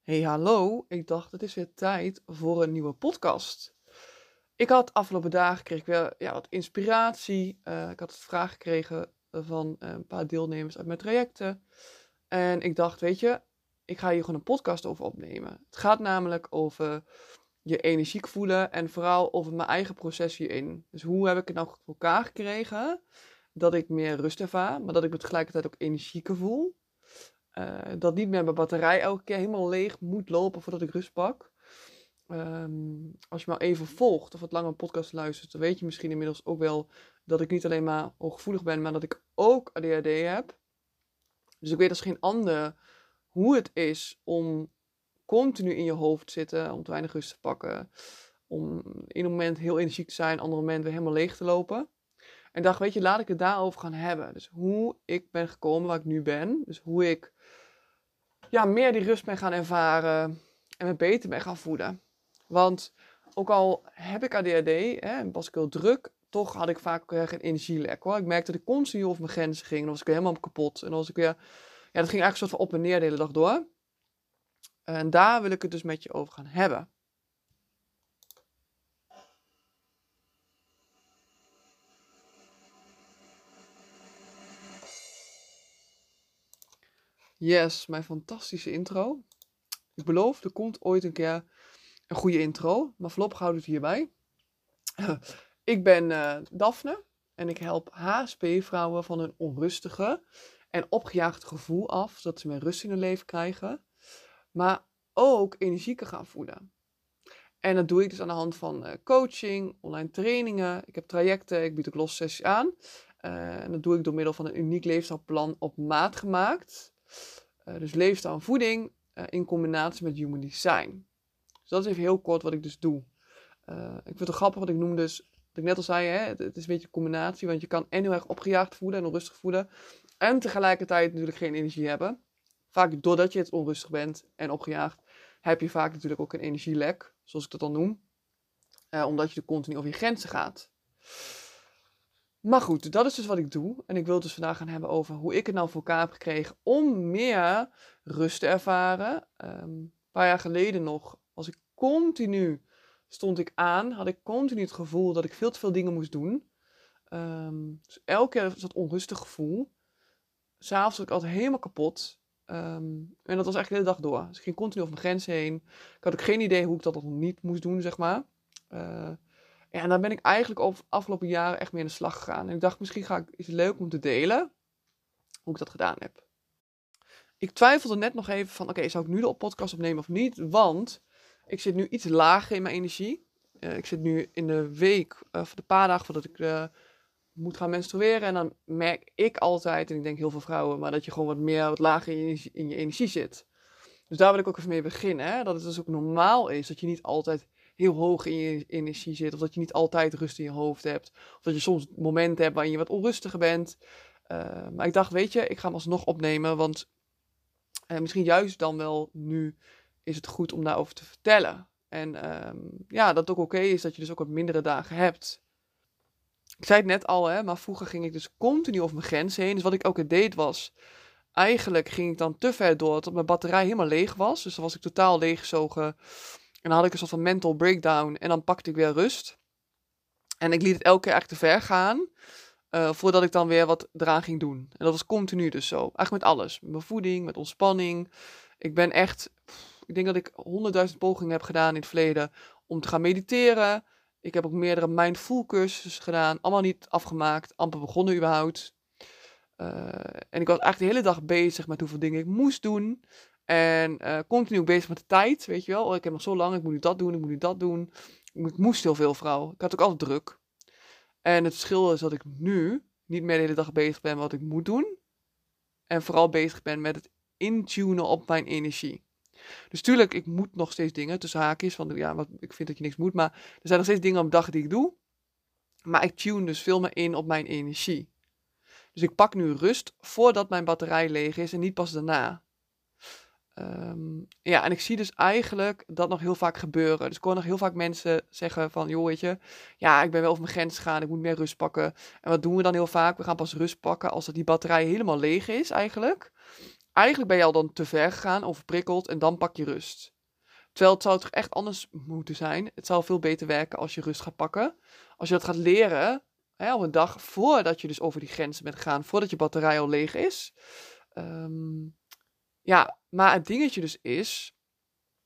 Hey hallo, ik dacht het is weer tijd voor een nieuwe podcast. Ik had afgelopen dagen kreeg ik weer ja, wat inspiratie. Uh, ik had vraag gekregen van eh, een paar deelnemers uit mijn trajecten. En ik dacht, weet je, ik ga hier gewoon een podcast over opnemen. Het gaat namelijk over je energiek voelen en vooral over mijn eigen proces hierin. Dus hoe heb ik het nou voor elkaar gekregen dat ik meer rust ervaar, maar dat ik me tegelijkertijd ook energieker voel. Uh, dat niet meer mijn batterij elke keer helemaal leeg moet lopen voordat ik rust pak. Um, als je me even volgt of wat langer een podcast luistert, dan weet je misschien inmiddels ook wel dat ik niet alleen maar hooggevoelig ben, maar dat ik ook ADHD heb. Dus ik weet als geen ander hoe het is om continu in je hoofd te zitten, om te weinig rust te pakken, om in een moment heel energiek te zijn, ander moment weer helemaal leeg te lopen. En dacht, weet je, laat ik het daarover gaan hebben. Dus hoe ik ben gekomen waar ik nu ben. Dus hoe ik ja, meer die rust ben gaan ervaren en me beter ben gaan voelen. Want ook al heb ik ADHD en was ik heel druk, toch had ik vaak ook geen energielek hoor. Ik merkte dat ik constant over mijn grenzen ging. Dan was ik helemaal kapot. En dan was ik weer, ja, dat ging eigenlijk soort van op en neer de hele dag door. En daar wil ik het dus met je over gaan hebben. Yes, mijn fantastische intro. Ik beloof, er komt ooit een keer een goede intro, maar voorlopig houd het hierbij. ik ben uh, Daphne en ik help HSP-vrouwen van een onrustige en opgejaagd gevoel af, zodat ze meer rust in hun leven krijgen, maar ook energieker gaan voelen. En dat doe ik dus aan de hand van uh, coaching, online trainingen. Ik heb trajecten, ik bied ook losse sessies aan. Uh, en dat doe ik door middel van een uniek leefstijlplan op maat gemaakt. Uh, dus leefstijl en voeding in combinatie met human design. Dus dat is even heel kort wat ik dus doe. ik vind het grappig wat ik noem dus, wat ik net al zei, hè, het, is een beetje een combinatie. Want je kan en heel erg opgejaagd voelen en onrustig voelen. En tegelijkertijd natuurlijk geen energie hebben. Vaak doordat je het onrustig bent en opgejaagd, heb je vaak natuurlijk ook een energielek, zoals ik dat dan noem. Omdat je er continu over je grenzen gaat. Maar goed, dat is dus wat ik doe. En ik wil het dus vandaag gaan hebben over hoe ik het nou voor elkaar heb gekregen om meer rust te ervaren. Um, een paar jaar geleden nog was ik continu, stond ik aan, had ik continu het gevoel dat ik veel te veel dingen moest doen. Um, dus elke keer dat onrustig gevoel. S'avonds was ik altijd helemaal kapot. Um, en dat was eigenlijk de hele dag door. Dus ik ging continu over mijn grens heen. Ik had ook geen idee hoe ik dat nog niet moest doen, zeg maar. Uh, ja, en daar ben ik eigenlijk op afgelopen jaren echt mee aan de slag gegaan. En ik dacht, misschien ga ik iets leuk om te delen hoe ik dat gedaan heb. Ik twijfelde net nog even van, oké, zou ik nu de podcast opnemen of niet? Want ik zit nu iets lager in mijn energie. Uh, ik zit nu in de week, uh, of de paar dagen voordat ik uh, moet gaan menstrueren. En dan merk ik altijd, en ik denk heel veel vrouwen, maar dat je gewoon wat meer, wat lager in je, in je energie zit. Dus daar wil ik ook even mee beginnen. Hè? Dat het dus ook normaal is dat je niet altijd heel hoog in je energie zit. Of dat je niet altijd rust in je hoofd hebt. Of dat je soms momenten hebt waarin je wat onrustiger bent. Uh, maar ik dacht, weet je, ik ga hem alsnog opnemen. Want uh, misschien juist dan wel nu is het goed om daarover te vertellen. En um, ja, dat het ook oké is dat je dus ook wat mindere dagen hebt. Ik zei het net al, hè, maar vroeger ging ik dus continu over mijn grens heen. Dus wat ik ook deed was, eigenlijk ging ik dan te ver door tot mijn batterij helemaal leeg was. Dus dan was ik totaal leeggezogen. En dan had ik een soort van mental breakdown en dan pakte ik weer rust. En ik liet het elke keer echt te ver gaan. Uh, voordat ik dan weer wat eraan ging doen. En dat was continu dus zo. Eigenlijk met alles. Met mijn voeding, met ontspanning. Ik ben echt... Ik denk dat ik honderdduizend pogingen heb gedaan in het verleden om te gaan mediteren. Ik heb ook meerdere mindful cursussen gedaan. Allemaal niet afgemaakt. Amper begonnen überhaupt. Uh, en ik was eigenlijk de hele dag bezig met hoeveel dingen ik moest doen. En uh, continu bezig met de tijd, weet je wel. Oh, ik heb nog zo lang, ik moet nu dat doen, ik moet nu dat doen. Ik moest heel veel, vrouw. Ik had ook altijd druk. En het verschil is dat ik nu niet meer de hele dag bezig ben met wat ik moet doen. En vooral bezig ben met het intunen op mijn energie. Dus tuurlijk, ik moet nog steeds dingen tussen haakjes. Van ja, wat, ik vind dat je niks moet. Maar er zijn nog steeds dingen op de dag die ik doe. Maar ik tune dus veel meer in op mijn energie. Dus ik pak nu rust voordat mijn batterij leeg is en niet pas daarna. Um, ja, en ik zie dus eigenlijk dat nog heel vaak gebeuren. Dus ik hoor nog heel vaak mensen zeggen van, joh, weet je, ja, ik ben wel over mijn grens gegaan, ik moet meer rust pakken. En wat doen we dan heel vaak? We gaan pas rust pakken als dat die batterij helemaal leeg is eigenlijk. eigenlijk ben je al dan te ver gegaan, overprikkeld en dan pak je rust. Terwijl het zou toch echt anders moeten zijn. Het zou veel beter werken als je rust gaat pakken. Als je dat gaat leren, hè, op een dag voordat je dus over die grenzen bent gegaan, voordat je batterij al leeg is. Ehm, ja, maar het dingetje dus is,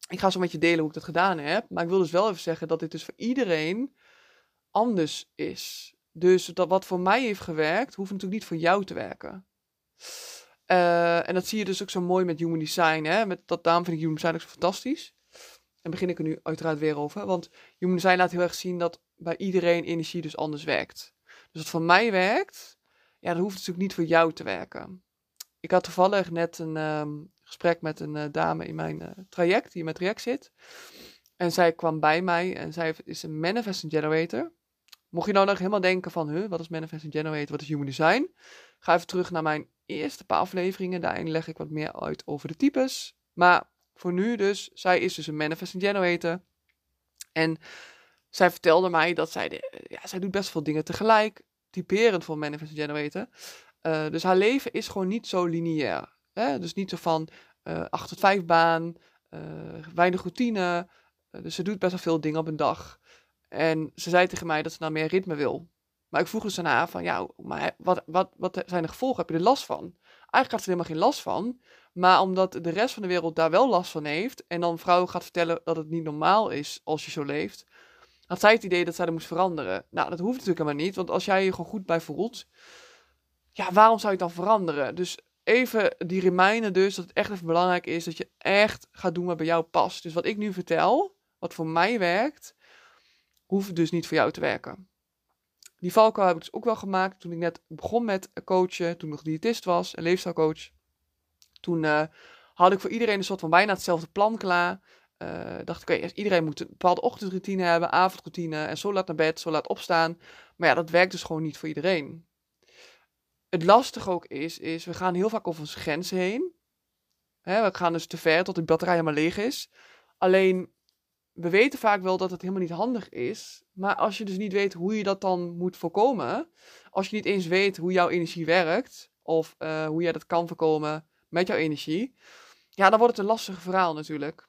ik ga zo met je delen hoe ik dat gedaan heb, maar ik wil dus wel even zeggen dat dit dus voor iedereen anders is. Dus dat wat voor mij heeft gewerkt, hoeft natuurlijk niet voor jou te werken. Uh, en dat zie je dus ook zo mooi met human design. Hè? Met dat, daarom vind ik human design ook zo fantastisch. En begin ik er nu uiteraard weer over. Want human design laat heel erg zien dat bij iedereen energie dus anders werkt. Dus wat voor mij werkt, ja, dat hoeft natuurlijk niet voor jou te werken. Ik had toevallig net een um, gesprek met een uh, dame in mijn uh, traject, die in mijn traject zit. En zij kwam bij mij en zij is een manifesting generator. Mocht je nou nog helemaal denken van, huh, wat is manifesting generator, wat is human design? Ga even terug naar mijn eerste paar afleveringen. Daarin leg ik wat meer uit over de types. Maar voor nu dus, zij is dus een manifesting generator. En zij vertelde mij dat zij, de, ja, zij doet best veel dingen tegelijk. Typerend voor manifesting generator. Uh, dus haar leven is gewoon niet zo lineair. Dus niet zo van uh, 8 tot 5 baan, uh, weinig routine. Uh, dus ze doet best wel veel dingen op een dag. En ze zei tegen mij dat ze nou meer ritme wil. Maar ik vroeg dus haar van, ja, maar wat, wat, wat zijn de gevolgen? Heb je er last van? Eigenlijk had ze er helemaal geen last van. Maar omdat de rest van de wereld daar wel last van heeft. En dan vrouw gaat vertellen dat het niet normaal is als je zo leeft. Had zij het idee dat zij er moest veranderen. Nou, dat hoeft natuurlijk helemaal niet. Want als jij je gewoon goed bij voelt. Ja, waarom zou je dan veranderen? Dus even die reminder dus dat het echt even belangrijk is. Dat je echt gaat doen wat bij jou past. Dus wat ik nu vertel, wat voor mij werkt. Hoeft dus niet voor jou te werken. Die valkuil heb ik dus ook wel gemaakt toen ik net begon met coachen, toen nog diëtist was en leefstijlcoach. Toen uh, had ik voor iedereen een soort van bijna hetzelfde plan klaar. Uh, dacht ik, iedereen moet een bepaalde ochtendroutine hebben, avondroutine en zo laat naar bed, zo laat opstaan. Maar ja, dat werkt dus gewoon niet voor iedereen. Het lastige ook is, is we gaan heel vaak over onze grenzen heen. Hè, we gaan dus te ver tot de batterij helemaal leeg is. Alleen we weten vaak wel dat het helemaal niet handig is. Maar als je dus niet weet hoe je dat dan moet voorkomen. Als je niet eens weet hoe jouw energie werkt. Of uh, hoe jij dat kan voorkomen met jouw energie. Ja, dan wordt het een lastig verhaal natuurlijk.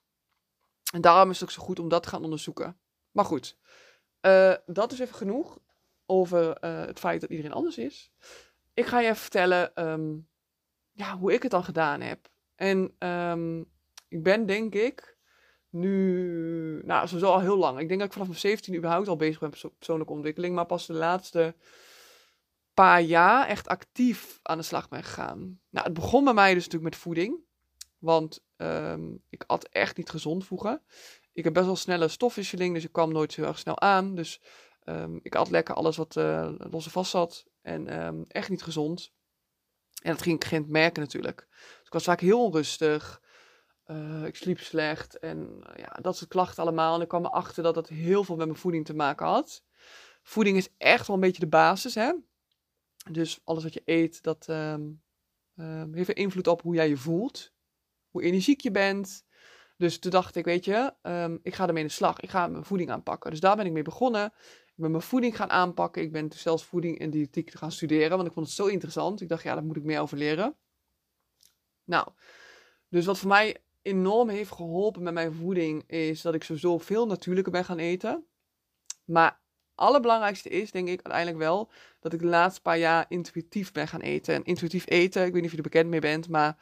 En daarom is het ook zo goed om dat te gaan onderzoeken. Maar goed, uh, dat is even genoeg over uh, het feit dat iedereen anders is. Ik ga je even vertellen um, ja, hoe ik het dan gedaan heb. En um, ik ben denk ik nu, nou, sowieso al heel lang. Ik denk dat ik vanaf mijn 17 überhaupt al bezig ben met persoonlijke ontwikkeling. Maar pas de laatste paar jaar echt actief aan de slag ben gegaan. Nou, het begon bij mij dus natuurlijk met voeding. Want um, ik at echt niet gezond vroeger. Ik heb best wel snelle stofwisseling, dus ik kwam nooit zo erg snel aan. Dus ik at lekker alles wat uh, los en vast zat. En um, echt niet gezond. En dat ging ik geen merken natuurlijk. Dus ik was vaak heel onrustig. Uh, ik sliep slecht en uh, ja, dat soort klachten allemaal. En ik kwam erachter dat dat heel veel met mijn voeding te maken had. Voeding is echt wel een beetje de basis, hè. Dus alles wat je eet, dat um, um, heeft invloed op hoe jij je voelt. Hoe energiek je bent. Dus toen dacht ik, weet je, ik ga ermee in de slag. Ik ga mijn voeding aanpakken. Dus daar ben ik mee begonnen. Ben mijn voeding gaan aanpakken. Ik ben zelfs voeding en diëtiek gaan studeren. Want ik vond het zo interessant. Ik dacht, ja, daar moet ik meer over leren. Nou, dus wat voor mij enorm heeft geholpen met mijn voeding is dat ik sowieso veel natuurlijker ben gaan eten. Maar allerbelangrijkste is, denk ik uiteindelijk wel, dat ik de laatste paar jaar intuïtief ben gaan eten. En intuïtief eten, ik weet niet of je er bekend mee bent, maar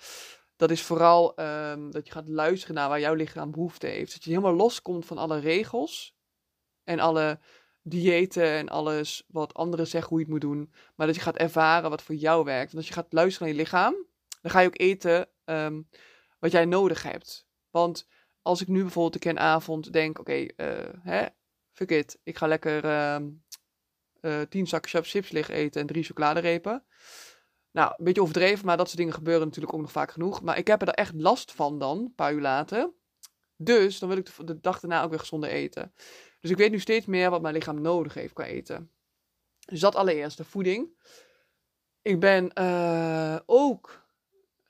dat is vooral um, dat je gaat luisteren naar waar jouw lichaam behoefte heeft. Dat je helemaal loskomt van alle regels en alle diëten en alles wat anderen zeggen hoe je het moet doen. Maar dat je gaat ervaren wat voor jou werkt. En als je gaat luisteren naar je lichaam, dan ga je ook eten um, wat jij nodig hebt. Want als ik nu bijvoorbeeld een keer avond denk, oké, okay, uh, hè, fuck it, ik ga lekker uh, uh, tien zakken chips liggen eten en drie chocoladerepen. Nou, een beetje overdreven, maar dat soort dingen gebeuren natuurlijk ook nog vaak genoeg. Maar ik heb er echt last van dan, een paar uur later. Dus dan wil ik de, de dag daarna ook weer gezonder eten. Dus ik weet nu steeds meer wat mijn lichaam nodig heeft qua eten. Dus dat allereerst, de voeding. Ik ben uh, ook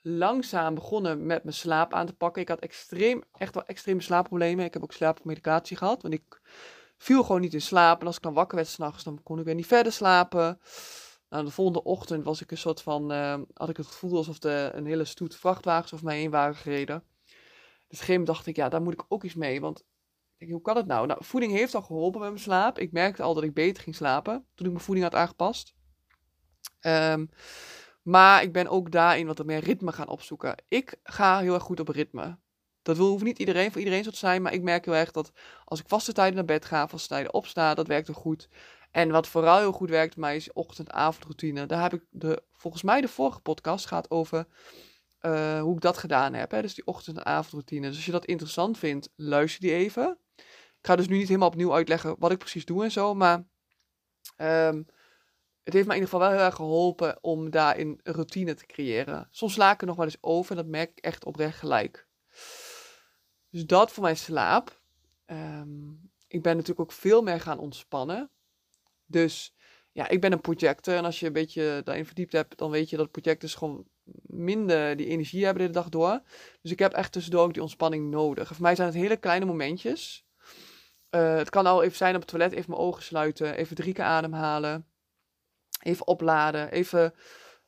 langzaam begonnen met mijn slaap aan te pakken. Ik had extreem, echt wel extreme slaapproblemen. Ik heb ook slaapmedicatie gehad, want ik viel gewoon niet in slaap. En als ik dan wakker werd s'nachts, dan kon ik weer niet verder slapen. Nou, de volgende ochtend was ik een soort van, eh, had ik het gevoel alsof de, een hele stoet vrachtwagens over mij heen waren gereden. Dus op dacht ik, ja, daar moet ik ook iets mee. Want hoe kan het nou? Nou, voeding heeft al geholpen met mijn slaap. Ik merkte al dat ik beter ging slapen toen ik mijn voeding had aangepast. Ehm, maar ik ben ook daarin wat meer ritme gaan opzoeken. Ik ga heel erg goed op ritme. Dat hoeft niet iedereen voor iedereen zo te zijn, maar ik merk heel erg dat als ik vaste tijden naar bed ga, vaste tijden opsta, dat werkt er goed. En wat vooral heel goed werkt bij mij is ochtend-avondroutine. Daar heb ik de, volgens mij de vorige podcast gaat over uh, hoe ik dat gedaan heb. Hè? Dus die ochtend- en avondroutine. Dus als je dat interessant vindt, luister die even. Ik ga dus nu niet helemaal opnieuw uitleggen wat ik precies doe en zo, maar um, het heeft me in ieder geval wel heel erg geholpen om daarin routine te creëren. Soms sla ik er nog wel eens over en dat merk ik echt oprecht gelijk. Dus dat voor mijn slaap. Um, ik ben natuurlijk ook veel meer gaan ontspannen. Dus ja, ik ben een projector. En als je een beetje daarin verdiept hebt, dan weet je dat projectors gewoon minder die energie hebben de dag door. Dus ik heb echt tussendoor ook die ontspanning nodig. voor mij zijn het hele kleine momentjes. Uh, het kan al even zijn op het toilet, even mijn ogen sluiten, even drie keer ademhalen. Even opladen, even,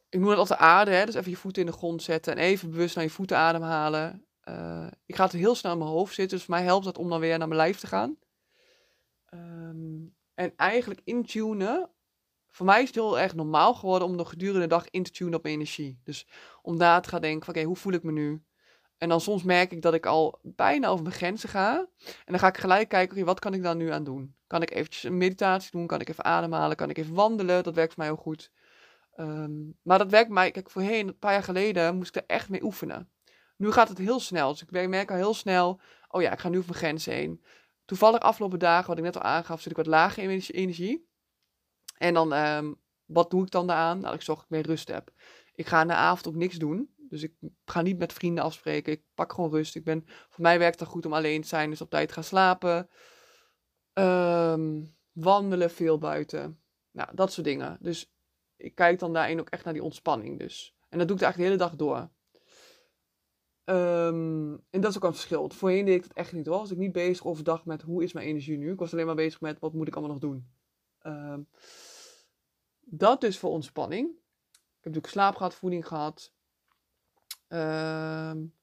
ik noem het altijd aarde, hè? dus even je voeten in de grond zetten en even bewust naar je voeten ademhalen. Uh, ik ga het heel snel in mijn hoofd zitten, dus voor mij helpt dat om dan weer naar mijn lijf te gaan. Um, en eigenlijk intunen. Voor mij is het heel erg normaal geworden om de gedurende de dag in te tunen op mijn energie. Dus om daar te gaan denken: oké, hoe voel ik me nu? En dan soms merk ik dat ik al bijna over mijn grenzen ga. En dan ga ik gelijk kijken: wat kan ik dan nu aan doen? Kan ik eventjes een meditatie doen? Kan ik even ademhalen? Kan ik even wandelen? Dat werkt voor mij heel goed. Um, maar dat werkt mij, kijk, voorheen, een paar jaar geleden, moest ik er echt mee oefenen. Nu gaat het heel snel. Dus ik merk al heel snel: oh ja, ik ga nu over mijn grenzen heen toevallig afgelopen dagen, wat ik net al aangaf, zit ik wat lager in energie. En dan, um, wat doe ik dan daaraan? Nou, ik zorg dat ik meer rust heb. Ik ga in de avond ook niks doen. Dus ik ga niet met vrienden afspreken. Ik pak gewoon rust. Ik ben, voor mij werkt het goed om alleen te zijn. Dus op tijd gaan slapen. Um, wandelen veel buiten. Nou, dat soort dingen. Dus ik kijk dan daarin ook echt naar die ontspanning. Dus. En dat doe ik eigenlijk de hele dag door. Um, en dat is ook een verschil. Voorheen deed ik het echt niet hoor. Was ik niet bezig overdag met hoe is mijn energie nu. Ik was alleen maar bezig met wat moet ik allemaal nog doen. Um, dat dus voor ontspanning. Ik heb natuurlijk slaap gehad, voeding gehad. Um,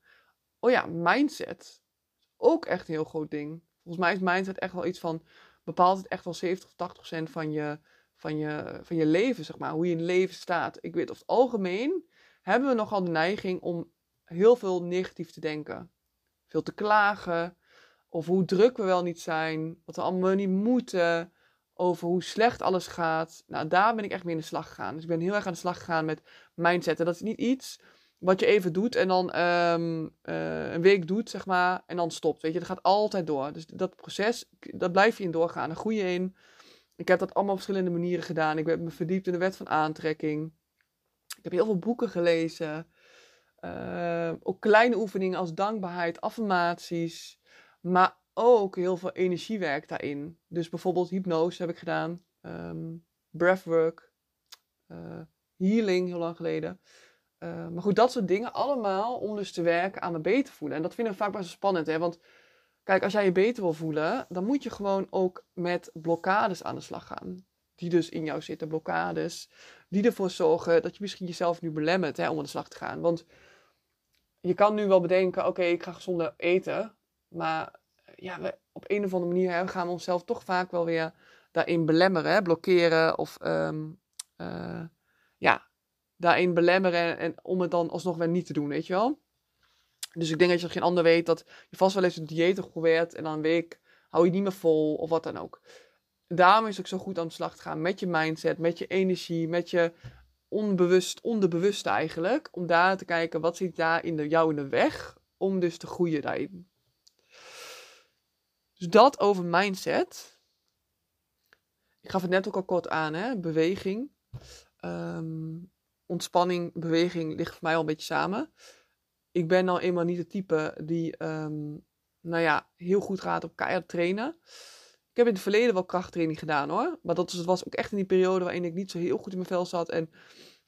oh ja, mindset. Ook echt een heel groot ding. Volgens mij is mindset echt wel iets van... Bepaalt het echt wel 70 of 80 procent van je, van, je, van je leven, zeg maar. Hoe je in het leven staat. Ik weet, over het algemeen hebben we nogal de neiging om heel veel negatief te denken. Veel te klagen. Over hoe druk we wel niet zijn. Wat we allemaal niet moeten. Over hoe slecht alles gaat. Nou, daar ben ik echt mee in de slag gegaan. Dus ik ben heel erg aan de slag gegaan met mindset. En dat is niet iets wat je even doet en dan um, uh, een week doet, zeg maar, en dan stopt. Weet je, dat gaat altijd door. Dus dat proces, daar blijf je in doorgaan. Groei je in. Ik heb dat allemaal op verschillende manieren gedaan. Ik heb me verdiept in de wet van aantrekking. Ik heb heel veel boeken gelezen. Uh, ook kleine oefeningen als dankbaarheid, affirmaties. Maar ook heel veel energiewerk daarin. Dus bijvoorbeeld hypnose heb ik gedaan. Um, breathwork. Uh, healing heel lang geleden. Uh, maar goed, dat soort dingen allemaal om dus te werken aan me beter voelen. En dat vinden we vaak best spannend. Hè? Want kijk, als jij je beter wil voelen, dan moet je gewoon ook met blokkades aan de slag gaan. Die dus in jou zitten, blokkades. Die ervoor zorgen dat je misschien jezelf nu belemmert hè, om aan de slag te gaan. Want je kan nu wel bedenken, oké, ik ga gezonder eten. Maar ja, we, op een of andere manier hè, gaan we onszelf toch vaak wel weer daarin belemmeren, hè, blokkeren of um, ja, daarin belemmeren en om het dan alsnog weer niet te doen, weet je wel. Dus ik denk dat je geen ander weet dat je vast wel eens een dieet hebt geprobeerd en dan een week hou je niet meer vol of wat dan ook. Daarom is het ook zo goed aan de slag te gaan met je mindset, met je energie, met je onbewust, onderbewust eigenlijk. Om daar te kijken, wat zit daar in de, jou in de weg om dus te groeien daarin. Dus dat over mindset. Ik gaf het net ook al kort aan, hè? beweging. Um, ontspanning, beweging ligt voor mij al een beetje samen. Ik ben nou eenmaal niet de type die, um, nou ja, heel goed gaat op keihard trainen. Ik heb in het verleden wel krachttraining gedaan hoor. Maar dat was ook echt in die periode waarin ik niet zo heel goed in mijn vel zat. En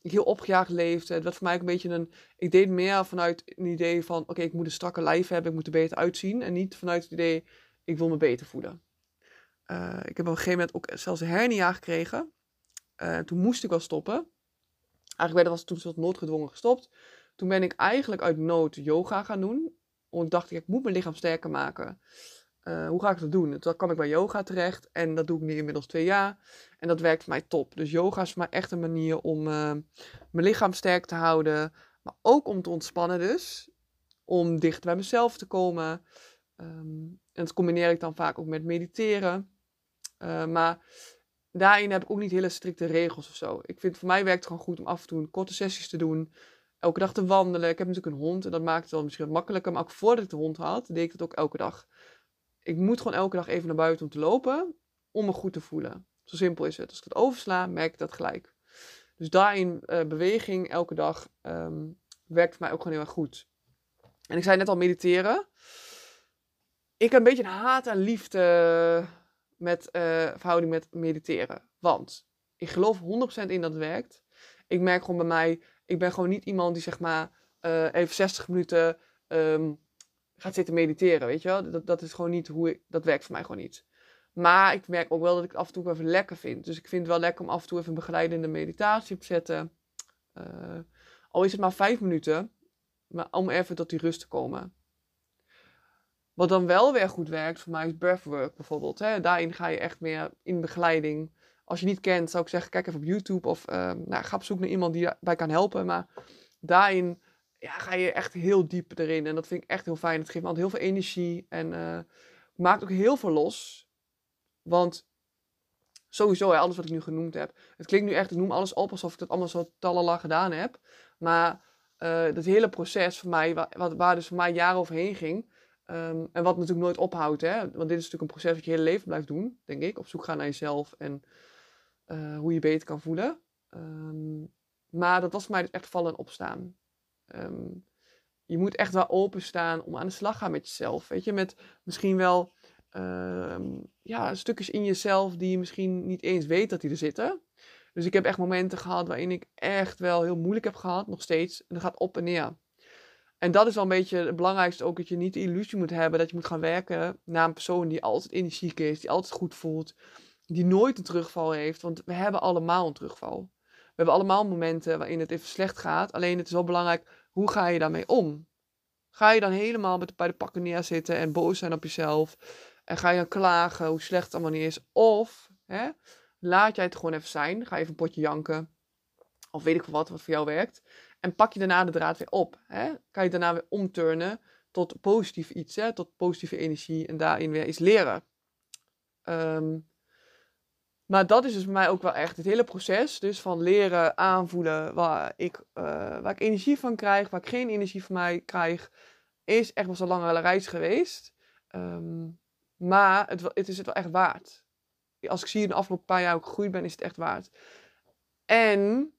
ik heel opgejaagd leefde. Het werd voor mij ook een beetje een... Ik deed meer vanuit een idee van... Oké, ik moet een strakke lijf hebben. Ik moet er beter uitzien. En niet vanuit het idee... Ik wil me beter voelen. Uh, ik heb op een gegeven moment ook zelfs een hernia gekregen. Uh, toen moest ik wel stoppen. Eigenlijk was toen soort noodgedwongen gestopt. Toen ben ik eigenlijk uit nood yoga gaan doen. Want ik dacht, ik moet mijn lichaam sterker maken. Uh, hoe ga ik dat doen? Toen kwam ik bij yoga terecht. En dat doe ik nu inmiddels twee jaar. En dat werkt voor mij top. Dus yoga is voor mij echt een manier om uh, mijn lichaam sterk te houden. Maar ook om te ontspannen dus. Om dicht bij mezelf te komen. Um, en dat combineer ik dan vaak ook met mediteren. Uh, maar daarin heb ik ook niet hele strikte regels of zo. Ik vind voor mij werkt het gewoon goed om af en toe korte sessies te doen. Elke dag te wandelen. Ik heb natuurlijk een hond en dat maakt het wel misschien wat makkelijker. Maar ook voordat ik de hond had, deed ik het ook elke dag. Ik moet gewoon elke dag even naar buiten om te lopen. Om me goed te voelen. Zo simpel is het. Als ik het oversla, merk ik dat gelijk. Dus daarin uh, beweging elke dag um, werkt voor mij ook gewoon heel erg goed. En ik zei net al mediteren. Ik heb een beetje een haat en liefde met uh, verhouding met mediteren. Want ik geloof 100% in dat het werkt. Ik merk gewoon bij mij, ik ben gewoon niet iemand die zeg maar uh, even 60 minuten um, gaat zitten mediteren, weet je wel. Dat, dat is gewoon niet hoe ik, dat werkt voor mij gewoon niet. Maar ik merk ook wel dat ik het af en toe even lekker vind. Dus ik vind het wel lekker om af en toe even een begeleidende meditatie te zetten. Uh, al is het maar vijf minuten, maar om even tot die rust te komen. Wat dan wel weer goed werkt voor mij is breathwork bijvoorbeeld. Hè. Daarin ga je echt meer in begeleiding. Als je niet kent, zou ik zeggen, kijk even op YouTube of uh, nou, ga op zoek naar iemand die daarbij kan helpen. Maar daarin ja, ga je echt heel diep erin. En dat vind ik echt heel fijn. Het geeft me altijd heel veel energie en uh, maakt ook heel veel los. Want sowieso, hè, alles wat ik nu genoemd heb. Het klinkt nu echt, ik noem alles op alsof ik dat allemaal zo talala gedaan heb. Maar uh, dat hele proces voor mij, waar, waar dus voor mij jaren overheen ging, Um, en wat natuurlijk nooit ophoudt, hè? want dit is natuurlijk een proces wat je hele leven blijft doen, denk ik. Op zoek gaan naar jezelf en uh, hoe je beter kan voelen. Um, maar dat was voor mij dus echt vallen en opstaan. Um, je moet echt wel openstaan om aan de slag gaan met jezelf. Weet je, met misschien wel ja, stukjes in jezelf die je misschien niet eens weet dat die er zitten. Dus ik heb echt momenten gehad waarin ik echt wel heel moeilijk heb gehad, nog steeds. En dat gaat op en neer. En dat is wel een beetje het belangrijkste ook, dat je niet de illusie moet hebben dat je moet gaan werken naar een persoon die altijd energiek is, die altijd goed voelt, die nooit een terugval heeft. Want we hebben allemaal een terugval. We hebben allemaal momenten waarin het even slecht gaat. Alleen het is wel belangrijk, hoe ga je daarmee om? Ga je dan helemaal met, bij de pakken neerzitten en boos zijn op jezelf? En ga je dan klagen hoe slecht het allemaal niet is? Of hè, laat jij het gewoon even zijn. Ga even een potje janken. Of weet ik wat, wat voor jou werkt. En pak je daarna de draad weer op. Hè? Kan je daarna weer omturnen tot positief iets, hè? tot positieve energie en daarin weer iets leren. Um, maar dat is dus bij mij ook wel echt het hele proces. Dus van leren aanvoelen waar ik, uh, waar ik energie van krijg, waar ik geen energie van mij krijg, is echt wel zo'n lange reis geweest. Um, maar het, het, is het wel echt waard. Als ik zie in de afgelopen paar jaar ook gegroeid ben, is het echt waard. En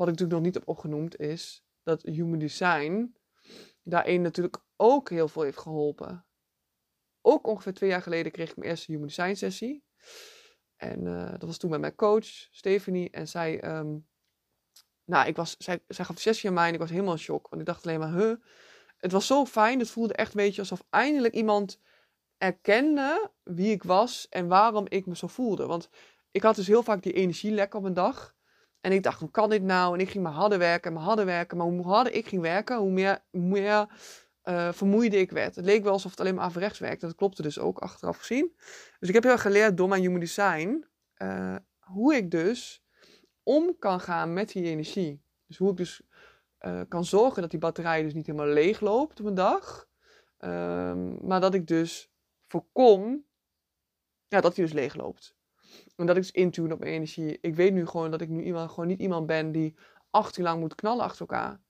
wat ik natuurlijk nog niet heb opgenoemd, is dat Human Design daarin natuurlijk ook heel veel heeft geholpen. Ook ongeveer twee jaar geleden kreeg ik mijn eerste Human Design sessie. En uh, dat was toen met mijn coach, Stephanie. En zij, um, nou, ik was, zij, zij gaf de sessie aan mij en ik was helemaal in shock. Want ik dacht alleen maar, huh. Het was zo fijn. Het voelde echt, weet je, alsof eindelijk iemand erkende wie ik was en waarom ik me zo voelde. Want ik had dus heel vaak die energielek op een dag. En ik dacht, hoe kan dit nou? En ik ging maar harder werken, maar harder werken. Maar hoe harder ik ging werken, hoe meer, hoe meer uh, vermoeide ik werd. Het leek wel alsof het alleen maar averechts werkte. Dat klopte dus ook achteraf gezien. Dus ik heb heel erg geleerd door mijn human design... Uh, hoe ik dus om kan gaan met die energie. Dus hoe ik dus uh, kan zorgen dat die batterij dus niet helemaal leeg loopt op een dag. Um, maar dat ik dus voorkom ja, dat hij dus leeg loopt. En dat ik dus intune op mijn energie. Ik weet nu gewoon dat ik nu iemand, gewoon niet iemand ben die acht uur lang moet knallen achter elkaar.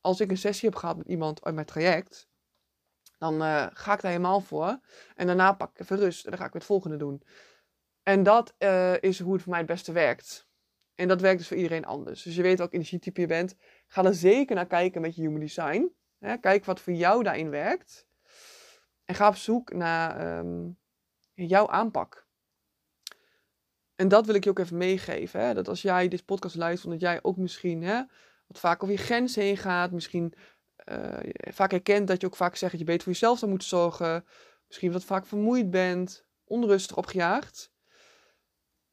Als ik een sessie heb gehad met iemand uit mijn traject, dan uh, ga ik daar helemaal voor. En daarna pak ik even rust en dan ga ik weer het volgende doen. En dat uh, is hoe het voor mij het beste werkt. En dat werkt dus voor iedereen anders. Dus je weet welk energietype je bent. Ga er zeker naar kijken met je human design. Kijk wat voor jou daarin werkt. En ga op zoek naar um, jouw aanpak. En dat wil ik je ook even meegeven. Hè? Dat als jij dit podcast luistert, dat jij ook misschien hè, wat vaak over je grens heen gaat. Misschien uh, vaak herkent dat je ook vaak zegt dat je beter voor jezelf zou moeten zorgen. Misschien wat vaak vermoeid bent, onrustig opgejaagd.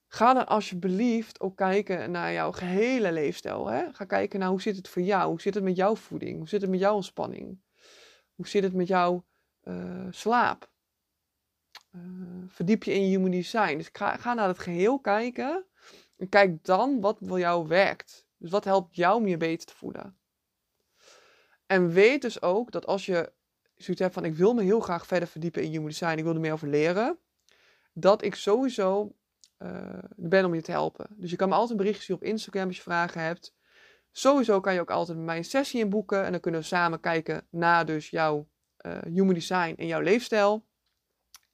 Ga dan alsjeblieft ook kijken naar jouw gehele leefstijl. Hè? Ga kijken naar hoe zit het voor jou? Hoe zit het met jouw voeding? Hoe zit het met jouw ontspanning? Hoe zit het met jouw uh, slaap? Uh, verdiep je in je human design. Dus ga, naar het geheel kijken. En kijk dan wat voor jou werkt. Dus wat helpt jou om je beter te voelen. En weet dus ook dat als je zoiets hebt van ik wil me heel graag verder verdiepen in human design. Ik wil er meer over leren. Dat ik sowieso uh, ben om je te helpen. Dus je kan me altijd een berichtje op Instagram als je vragen hebt. Sowieso kan je ook altijd met mij een sessie inboeken. En dan kunnen we samen kijken naar dus jouw uh, human design en jouw leefstijl.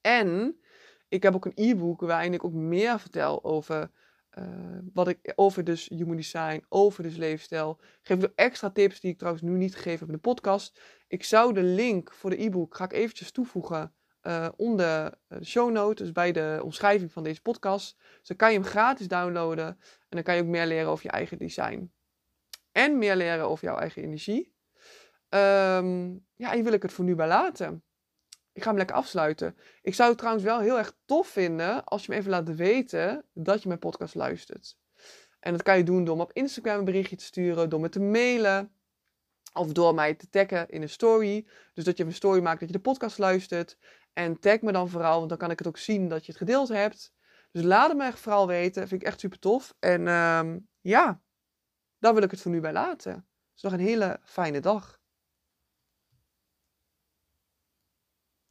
En ik heb ook een e-book waarin ik ook meer vertel over, uh, wat ik, over dus human design, over dus leefstijl. Geef ik ook extra tips die ik trouwens nu niet gegeven heb in de podcast. Ik zou de link voor de e-book, ga ik eventjes toevoegen uh, onder de show notes, dus bij de omschrijving van deze podcast. Dus dan kan je hem gratis downloaden en dan kan je ook meer leren over je eigen design. En meer leren over jouw eigen energie. Um, ja, hier wil ik het voor nu bij laten. Ik ga hem lekker afsluiten. Ik zou het trouwens wel heel erg tof vinden als je me even laat weten dat je mijn podcast luistert. En dat kan je doen door me op Instagram een berichtje te sturen, door me te mailen. Of door mij te taggen in een story. Dus dat je een story maakt dat je de podcast luistert. En tag me dan vooral, want dan kan ik het ook zien dat je het gedeeld hebt. Dus laat het me echt vooral weten. Vind ik echt super tof. En um, ja, daar wil ik het voor nu bij laten. Dus nog een hele fijne dag.